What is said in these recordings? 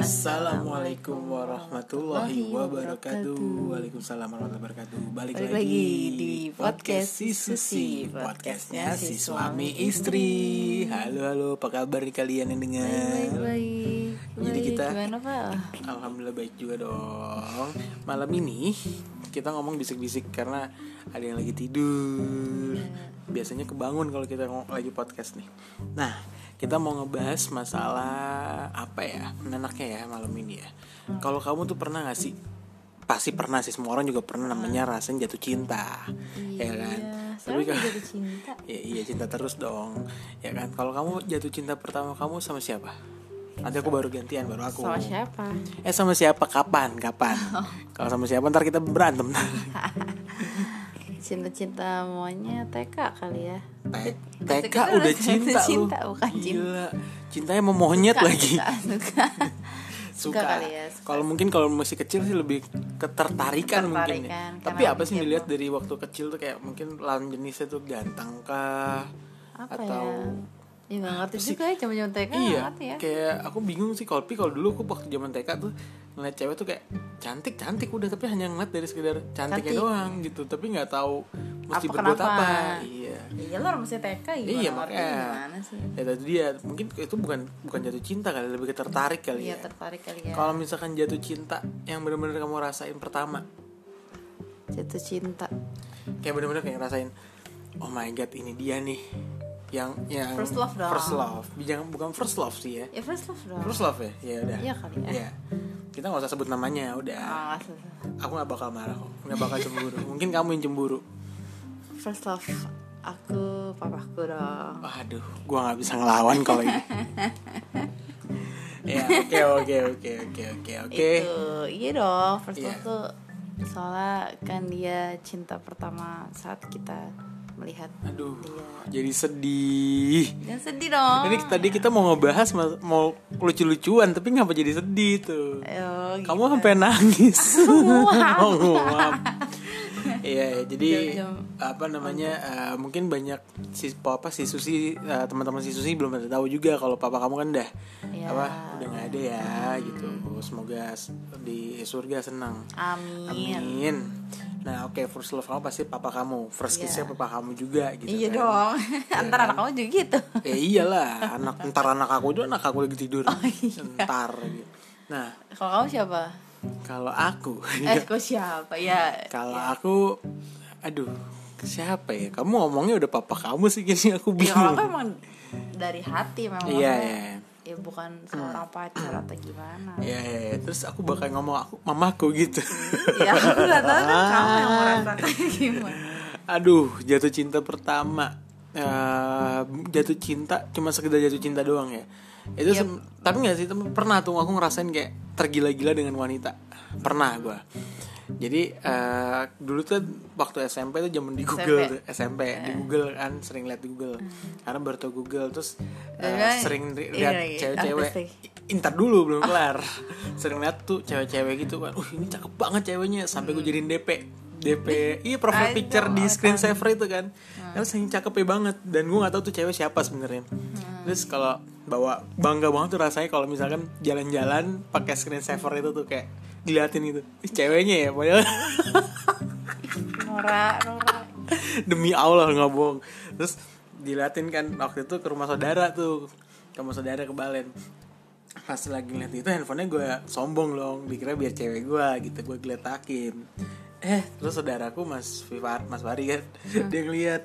Assalamualaikum warahmatullahi wabarakatuh. Waalaikumsalam warahmatullahi wabarakatuh. Balik, Balik lagi, lagi di podcast si Susi, podcastnya si suami istri. Halo halo, apa kabar nih kalian yang dengar? Baik, baik. Jadi Baik, kita- gimana pak? Alhamdulillah baik juga dong. Malam ini kita ngomong bisik-bisik karena ada yang lagi tidur. Biasanya kebangun kalau kita ngomong lagi podcast nih. Nah, kita mau ngebahas masalah apa ya? Enaknya ya malam ini ya. Kalau kamu tuh pernah gak sih? Pasti pernah sih. Semua orang juga pernah namanya rasanya jatuh cinta, ya kan? Tapi Tapi kan- jatuh cinta. Ya, iya cinta terus dong, ya kan? Kalau kamu jatuh cinta pertama kamu sama siapa? Nanti aku baru gantian, baru aku. Sama siapa? Eh sama siapa? Kapan? Kapan? Kalau sama siapa ntar kita berantem. Cinta-cinta maunya TK kali ya. T- TK udah cinta lu. cinta, bukan cinta. Gila. Cintanya mau monyet Suka, lagi. Suka, suka. Suka. kali ya, suka. Kalau mungkin kalau masih kecil sih lebih ketertarikan mungkin ya. Tapi apa sih dilihat dari waktu kecil tuh kayak mungkin lawan jenisnya tuh ganteng kah? Apa atau ya? Ya nggak ngerti sih? juga ya, zaman-zaman TK nggak iya, ngerti ya. kayak aku bingung sih kalau kalau dulu aku waktu zaman TK tuh ngeliat cewek tuh kayak cantik cantik udah tapi hanya ngeliat dari sekedar cantiknya Cantik. doang gitu tapi nggak tahu mesti Apa berbuat kenapa? apa iya Iya lo masih TK gimana Iya, ngerti makanya. gimana sih? ya dia mungkin itu bukan bukan jatuh cinta kali lebih ke tertarik kali Iya ya tertarik kali ya. kalau misalkan jatuh cinta yang benar-benar kamu rasain pertama Jatuh cinta. kayak benar-benar kayak ngerasain oh my god ini dia nih yang yang First love dong. first love jangan bukan first love sih ya Ya first love dong. first love ya ya udah Iya kali ya. Iya. kita nggak usah sebut namanya udah Ah, susah. aku nggak bakal marah kok nggak bakal cemburu mungkin kamu yang cemburu First love aku papaku dong. Waduh, gua nggak bisa ngelawan kalau ini. ya, oke oke oke oke oke oke. Itu iya dong. First Iya. love tuh soalnya kan dia cinta pertama saat kita melihat Aduh, dia. jadi sedih. Jangan sedih dong. Ini tadi kita mau ngebahas mau lucu-lucuan, tapi ngapa jadi sedih tuh? Ayo, Kamu gitu. sampai nangis. Oh, nguap. Iya, jadi Jam-jam. apa namanya? eh, mungkin banyak si apa si Susi eh, teman-teman si Susi belum tahu juga kalau papa kamu kan dah Iya. apa udah nggak ada ya gitu. Semoga di surga senang. Amin. Amin. Nah, oke first love kamu pasti papa kamu, first Iya. kissnya papa kamu juga gitu. Iya kan. dong. Antara anak kamu juga gitu. Ya iyalah, anak ntar anak aku juga anak aku lagi tidur. Oh, iya. Ntar gitu. Nah, Kalau kamu siapa? kalau aku Eh, kok siapa? Ya. kalau aku aduh, siapa ya? Kamu ngomongnya udah papa kamu sih gini aku Ya bingung. kalau aku emang dari hati memang. Iya, iya. Ya bukan seorang pacar atau gimana. Iya, iya, iya. terus aku bakal ngomong aku mamaku gitu. ya aku gak tahu kan kamu yang merasakan gimana. Aduh, jatuh cinta pertama. Eh, jatuh cinta cuma sekedar jatuh cinta doang ya. Itu Yep. sem- tapi nggak sih pernah tuh aku ngerasain kayak tergila-gila dengan wanita. Pernah gua. Jadi eh, dulu tuh waktu SMP tuh zaman di Google SMP. tuh, SMP di Google kan sering lihat di Google. Karena baru tau Google terus eh, Dan kan- sering ri- lihat cewek-cewek. Intar dulu belum kelar. sering lihat tuh cewek-cewek gitu kan. Uh, ini cakep banget ceweknya sampai gue jadiin DP. DP, iya profile picture di kan. screensaver itu kan Karena saking cakepnya banget Dan gue gak tahu tuh cewek siapa sebenarnya Terus kalau bawa bangga banget tuh rasanya kalau misalkan jalan-jalan pakai screensaver itu tuh kayak diliatin gitu. Ceweknya ya padahal. Nora, Nora. demi Allah nggak bohong. Terus diliatin kan waktu itu ke rumah saudara tuh ke rumah saudara ke Balen. Pas lagi ngeliat itu handphonenya gue sombong dong dikira biar cewek gue gitu gue geletakin. Eh terus saudaraku mas Vifar mas Fari kan dia ngeliat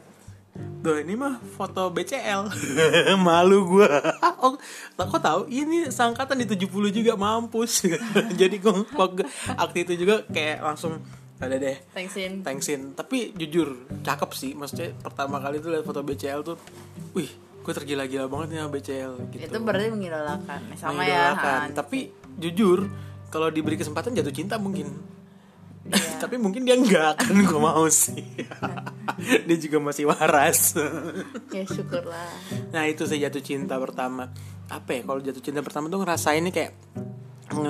Tuh ini mah foto BCL Malu gue Oh kok tahu ini sangkatan di 70 juga mampus Jadi gue waktu akti itu juga kayak langsung ada deh Thanksin. Thanksin Tapi jujur cakep sih Maksudnya pertama kali tuh lihat foto BCL tuh Wih gue tergila-gila banget nih sama BCL gitu Itu berarti mengidolakan. Sama ya. Mengidolakan. Han. Tapi jujur Kalau diberi kesempatan jatuh cinta mungkin Iya. Tapi mungkin dia enggak kan gue mau sih Dia juga masih waras ya syukurlah. Nah itu saya jatuh cinta pertama Apa ya kalau jatuh cinta pertama tuh ngerasainnya kayak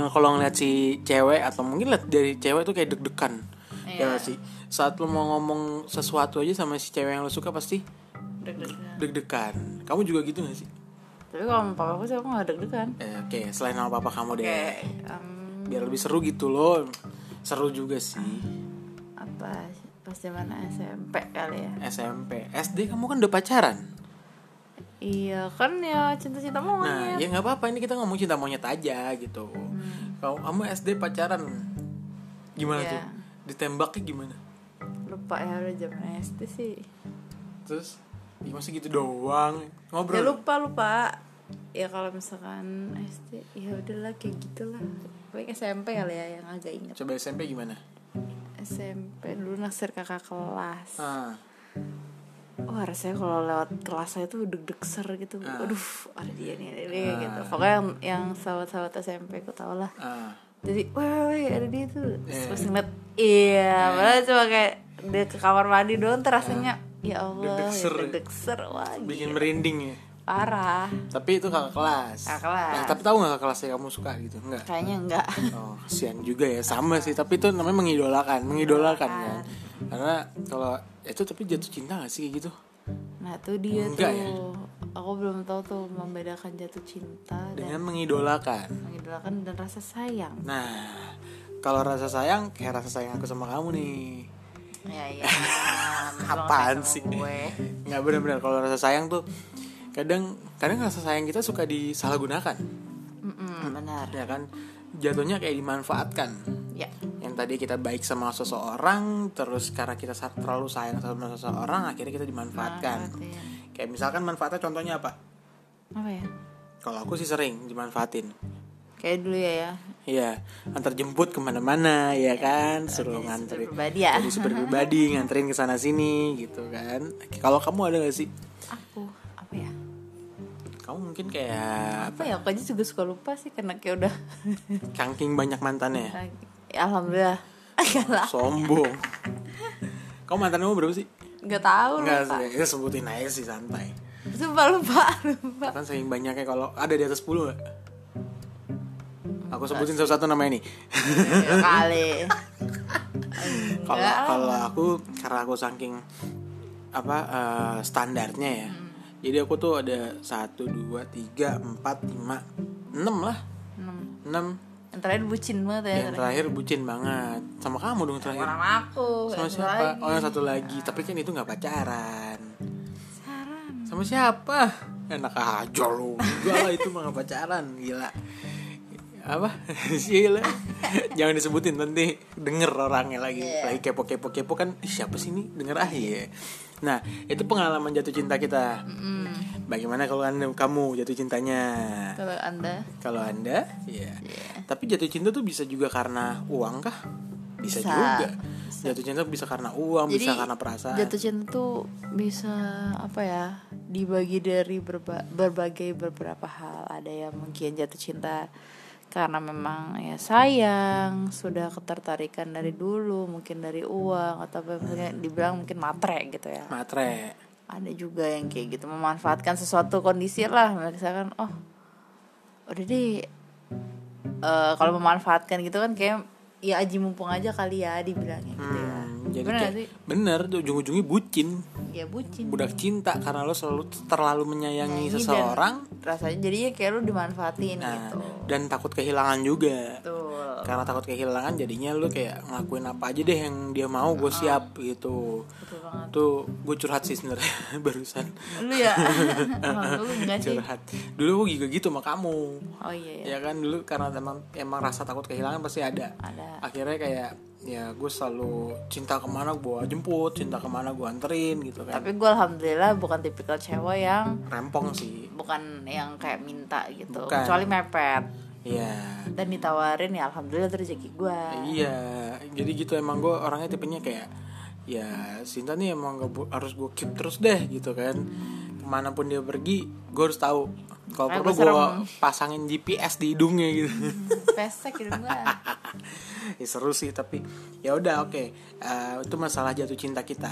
Kalau ngeliat si cewek Atau mungkin liat dari cewek tuh kayak deg-degan Ya Iya. nggak sih Saat lo mau ngomong sesuatu aja sama si cewek yang lo suka pasti Deg-degan. deg-degan Kamu juga gitu gak sih? tapi kalau sama papa aku sih aku gak deg-degan Eh, oke selain sama papa kamu deh em, biar lebih seru gitu loh seru juga sih. Apa? Pas zaman SMP kali ya? SMP SD kamu kan udah pacaran? Iya kan ya cinta-cinta nah monyet ya nggak apa-apa. Ini kita ngomong cinta monyet aja gitu. Kalau kamu SD pacaran? Gimana Iya. tuh? Ditembaknya gimana? Lupa ya udah zaman SD sih. Terus? Ya masa gitu doang. Ngobrol. Ya lupa lupa. Ya kalau misalkan SD ya udahlah kayak gitulah paling SMP kali ya yang agak inget coba SMP gimana? SMP dulu naksir kakak kelas. Ah. Wah rasanya kalau lewat kelas saya tuh deg-deg ser gitu. Ah. Aduh ada dia nih ada dia gitu. Pokoknya yang, yang sahabat-sahabat SMP aku tau lah. Ah. Jadi wah wah ada dia tuh. Terus Eh. pas ngeliat Iya. Padahal cuma kayak dia ke kamar mandi doang tuh rasanya Ya Allah Deg-deg ya ser. deg-deg ser Wah bikin gila. merinding ya Parah. Tapi itu kakak kelas. Kakak kelas. Nah, tapi tahu nggak kakak kelas yang kamu suka gitu? Enggak Kayaknya enggak Oh, kasihan juga ya. Sama sih tapi itu namanya mengidolakan mengidolakan kan. Karena kalau itu tapi jatuh cinta gak sih gitu? Nah tuh dia Enggak tuh. Ya? Aku belum tahu tuh membedakan jatuh cinta dengan Dan mengidolakan. Mengidolakan dan rasa sayang. Nah kalau rasa sayang kayak rasa sayang aku sama kamu nih. Ya ya. Apaan sih? nggak benar-benar kalau rasa sayang tuh kadang kadang rasa sayang kita suka disalahgunakan. Mm-mm, benar. Ya kan? Jatuhnya kayak dimanfaatkan. Ya. Yang tadi kita baik sama seseorang terus karena kita terlalu sayang sama seseorang akhirnya kita dimanfaatkan. Manfaatin. kayak misalkan manfaatnya contohnya apa? Apa ya? Kalau aku sih sering dimanfaatin. Kayak dulu ya ya. Iya, antar jemput ke mana-mana, ya kan, suruh Jadi nganterin. super pribadi ya. Jadi super pribadi, nganterin ke sana sini, gitu kan. Kalau kamu ada gak sih? Ya Kamu mungkin kayak apa ya aku aja juga suka lupa sih karena kayak udah kangking banyak mantannya. ya, alhamdulillah enggak lah Sombong. Kamu mantan kamu berapa sih? nggak tahu Enggak lupa sih, ya sebutin aja sih santai. sumpah lupa lupa Kan saking banyaknya kalau ada di atas 10 gak? Aku sebutin satu-satu namanya nih. ya kali Kalau kalau aku karena aku saking apa eh, standarnya ya. Hmm. Jadi aku tuh ada satu dua tiga empat lima enam lah enam enam. yang terakhir bucin banget ya Yang terakhir bucin banget sama kamu dong terakhir. orang aku Sama siapa? lagi. Oh yang satu lagi. Tapi kan itu nggak pacaran. saran Sama siapa? Enak aja lu. Enggak lah itu mah pacaran. Gila. Apa? Gila. Jangan disebutin nanti denger orangnya lagi. Iya. Lagi kepo-kepo kepo kan "Ih, siapa sih ini? Denger ah ya. Nah, itu pengalaman jatuh cinta kita. Bagaimana kalau anda, kamu jatuh cintanya? kalau anda Kalau anda, ya. Tapi jatuh cinta tuh bisa juga karena uang kah? Bisa, Bisa. juga. Jatuh cinta bisa karena uang, bisa karena perasaan. jatuh cinta tuh bisa apa ya dibagi dari berba- berbagai beberapa hal ada yang mungkin jatuh cinta karena memang ya sayang sudah ketertarikan dari dulu mungkin dari uang atau apa misalnya dibilang mungkin matre gitu ya. Matre. ada juga yang kayak gitu memanfaatkan sesuatu kondisi lah misalkan oh udah deh eh, kalau memanfaatkan gitu kan kayak ya aji mumpung aja kali ya dibilangnya gitu. Ya Hmm, jadi bener kayak, sih? bener tuh ujung-ujungnya bucin. Ya bucin. Budak cinta karena lo selalu terlalu menyayangi Nyanyi seseorang. rasanya jadinya kayak lu dimanfaatin nah, gitu. dan takut kehilangan juga. Betul. Karena takut kehilangan jadinya lu kayak ngelakuin apa aja deh yang dia mau gue siap gitu. Betul banget. Tuh gue curhat sih sebenarnya barusan. Lu ya? Emang lu enggak sih? Curhat. Dulu gue juga gitu sama kamu. Oh iya ya ya kan dulu karena emang emang rasa takut kehilangan pasti ada. Ada. Akhirnya kayak ya gue selalu cinta ke mana gue jemput cinta ke mana gue anterin gitu kan tapi gue alhamdulillah bukan tipikal cewek yang rempong sih bukan yang kayak minta gitu Bukan. kecuali mepet Iya dan ditawarin ya alhamdulillah rezeki gue Iya, jadi gitu emang gue orangnya tipenya kayak ya Sinta nih emang gak harus gue keep terus deh gitu kan. Ke mana pun dia pergi, gue harus tahu. Kalau perlu gua gue pasangin GPS di hidungnya gitu. pesek gitu gue ya, seru sih tapi ya udah oke. Eh, itu masalah jatuh cinta kita.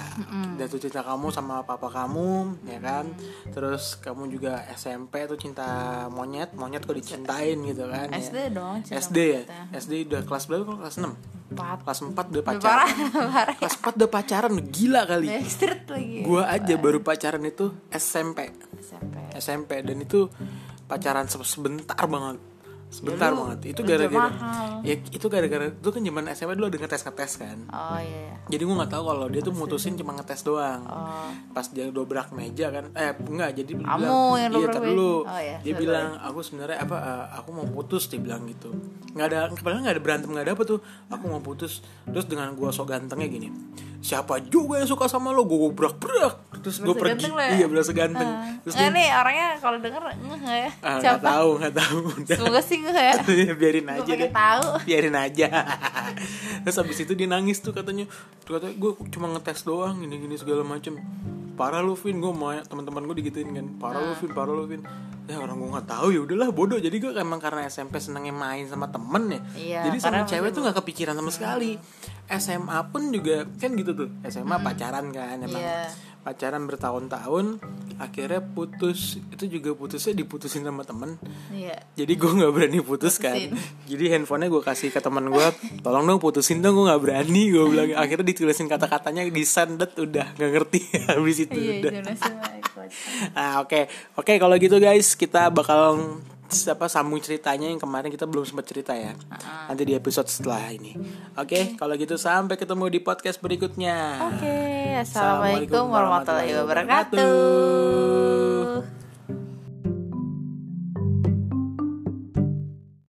Jatuh cinta kamu sama papa kamu ya kan? Terus kamu juga SMP tuh cinta monyet monyet kok dicintain gitu kan ya. SD dong cinta SD ya? monyetnya. SD udah kelas berapa kelas 6 empat. Kelas 4 udah pacaran. parah parah kelas 4 udah pacaran gila kali. Lagi. Gua aja baru pacaran itu SMP SMP SMP dan itu pacaran se- sebentar banget. Sebentar Ya, banget. Itu gara-gara ya itu gara-gara itu kan zaman SMA dulu ada ngetes ngetes kan. Oh iya iya. Jadi gue nggak tahu kalau dia tuh mutusin cuma ngetes doang. Oh. Pas dia dobrak meja kan eh enggak jadi dia Kamu bilang yang iya tar dulu. Oh, iya, dia sorry. bilang aku sebenarnya apa eh, aku mau putus dia bilang gitu. Nggak ada padahal nggak ada berantem nggak ada apa tuh. Aku mau putus. Terus dengan gua sok gantengnya gini siapa juga yang suka sama lo? Gue brak brak terus gue pergi. ganteng lah ya? iya berasa ganteng. Terus Nggak dia nih orangnya kalau denger nggak ya? Ah, nggak siapa? tahu nggak tahu. Udah. semoga sih ngeh ya. Biarin gue aja deh. tahu. Biarin aja. Terus habis itu dia nangis tuh katanya. Tuh katanya gue cuma ngetes doang gini gini segala macem parah lu Vin. Gue mau teman-teman gue digituin kan. Parah lu Vin parah lu Vin. Ya orang gue nggak tahu. Ya udahlah bodoh. Jadi gue emang karena SMP senengnya main sama temen ya. Iya, jadi sama cewek tuh nggak kepikiran sama sekali. SMA pun juga kan gitu tuh. SMA pacaran kan emang. Iya. Pacaran bertahun-tahun akhirnya putus. Itu juga putusnya diputusin sama temen. Iya. Jadi gue nggak berani putus kan. Putusin. jadi handphonenya gue kasih ke teman gue tolong dong putusin dong gue nggak berani gue bilang. Akhirnya ditulisin kata-katanya di sendet udah nggak ngerti. Habis itu iya udah. nah oke. Oke kalau gitu guys kita bakal apa sambung ceritanya yang kemarin kita belum sempat cerita ya. Nanti di episode setelah ini. Oke kalau gitu sampai ketemu di podcast berikutnya. Oke, assalamualaikum warahmatullahi warahmatullahi wabarakatuh.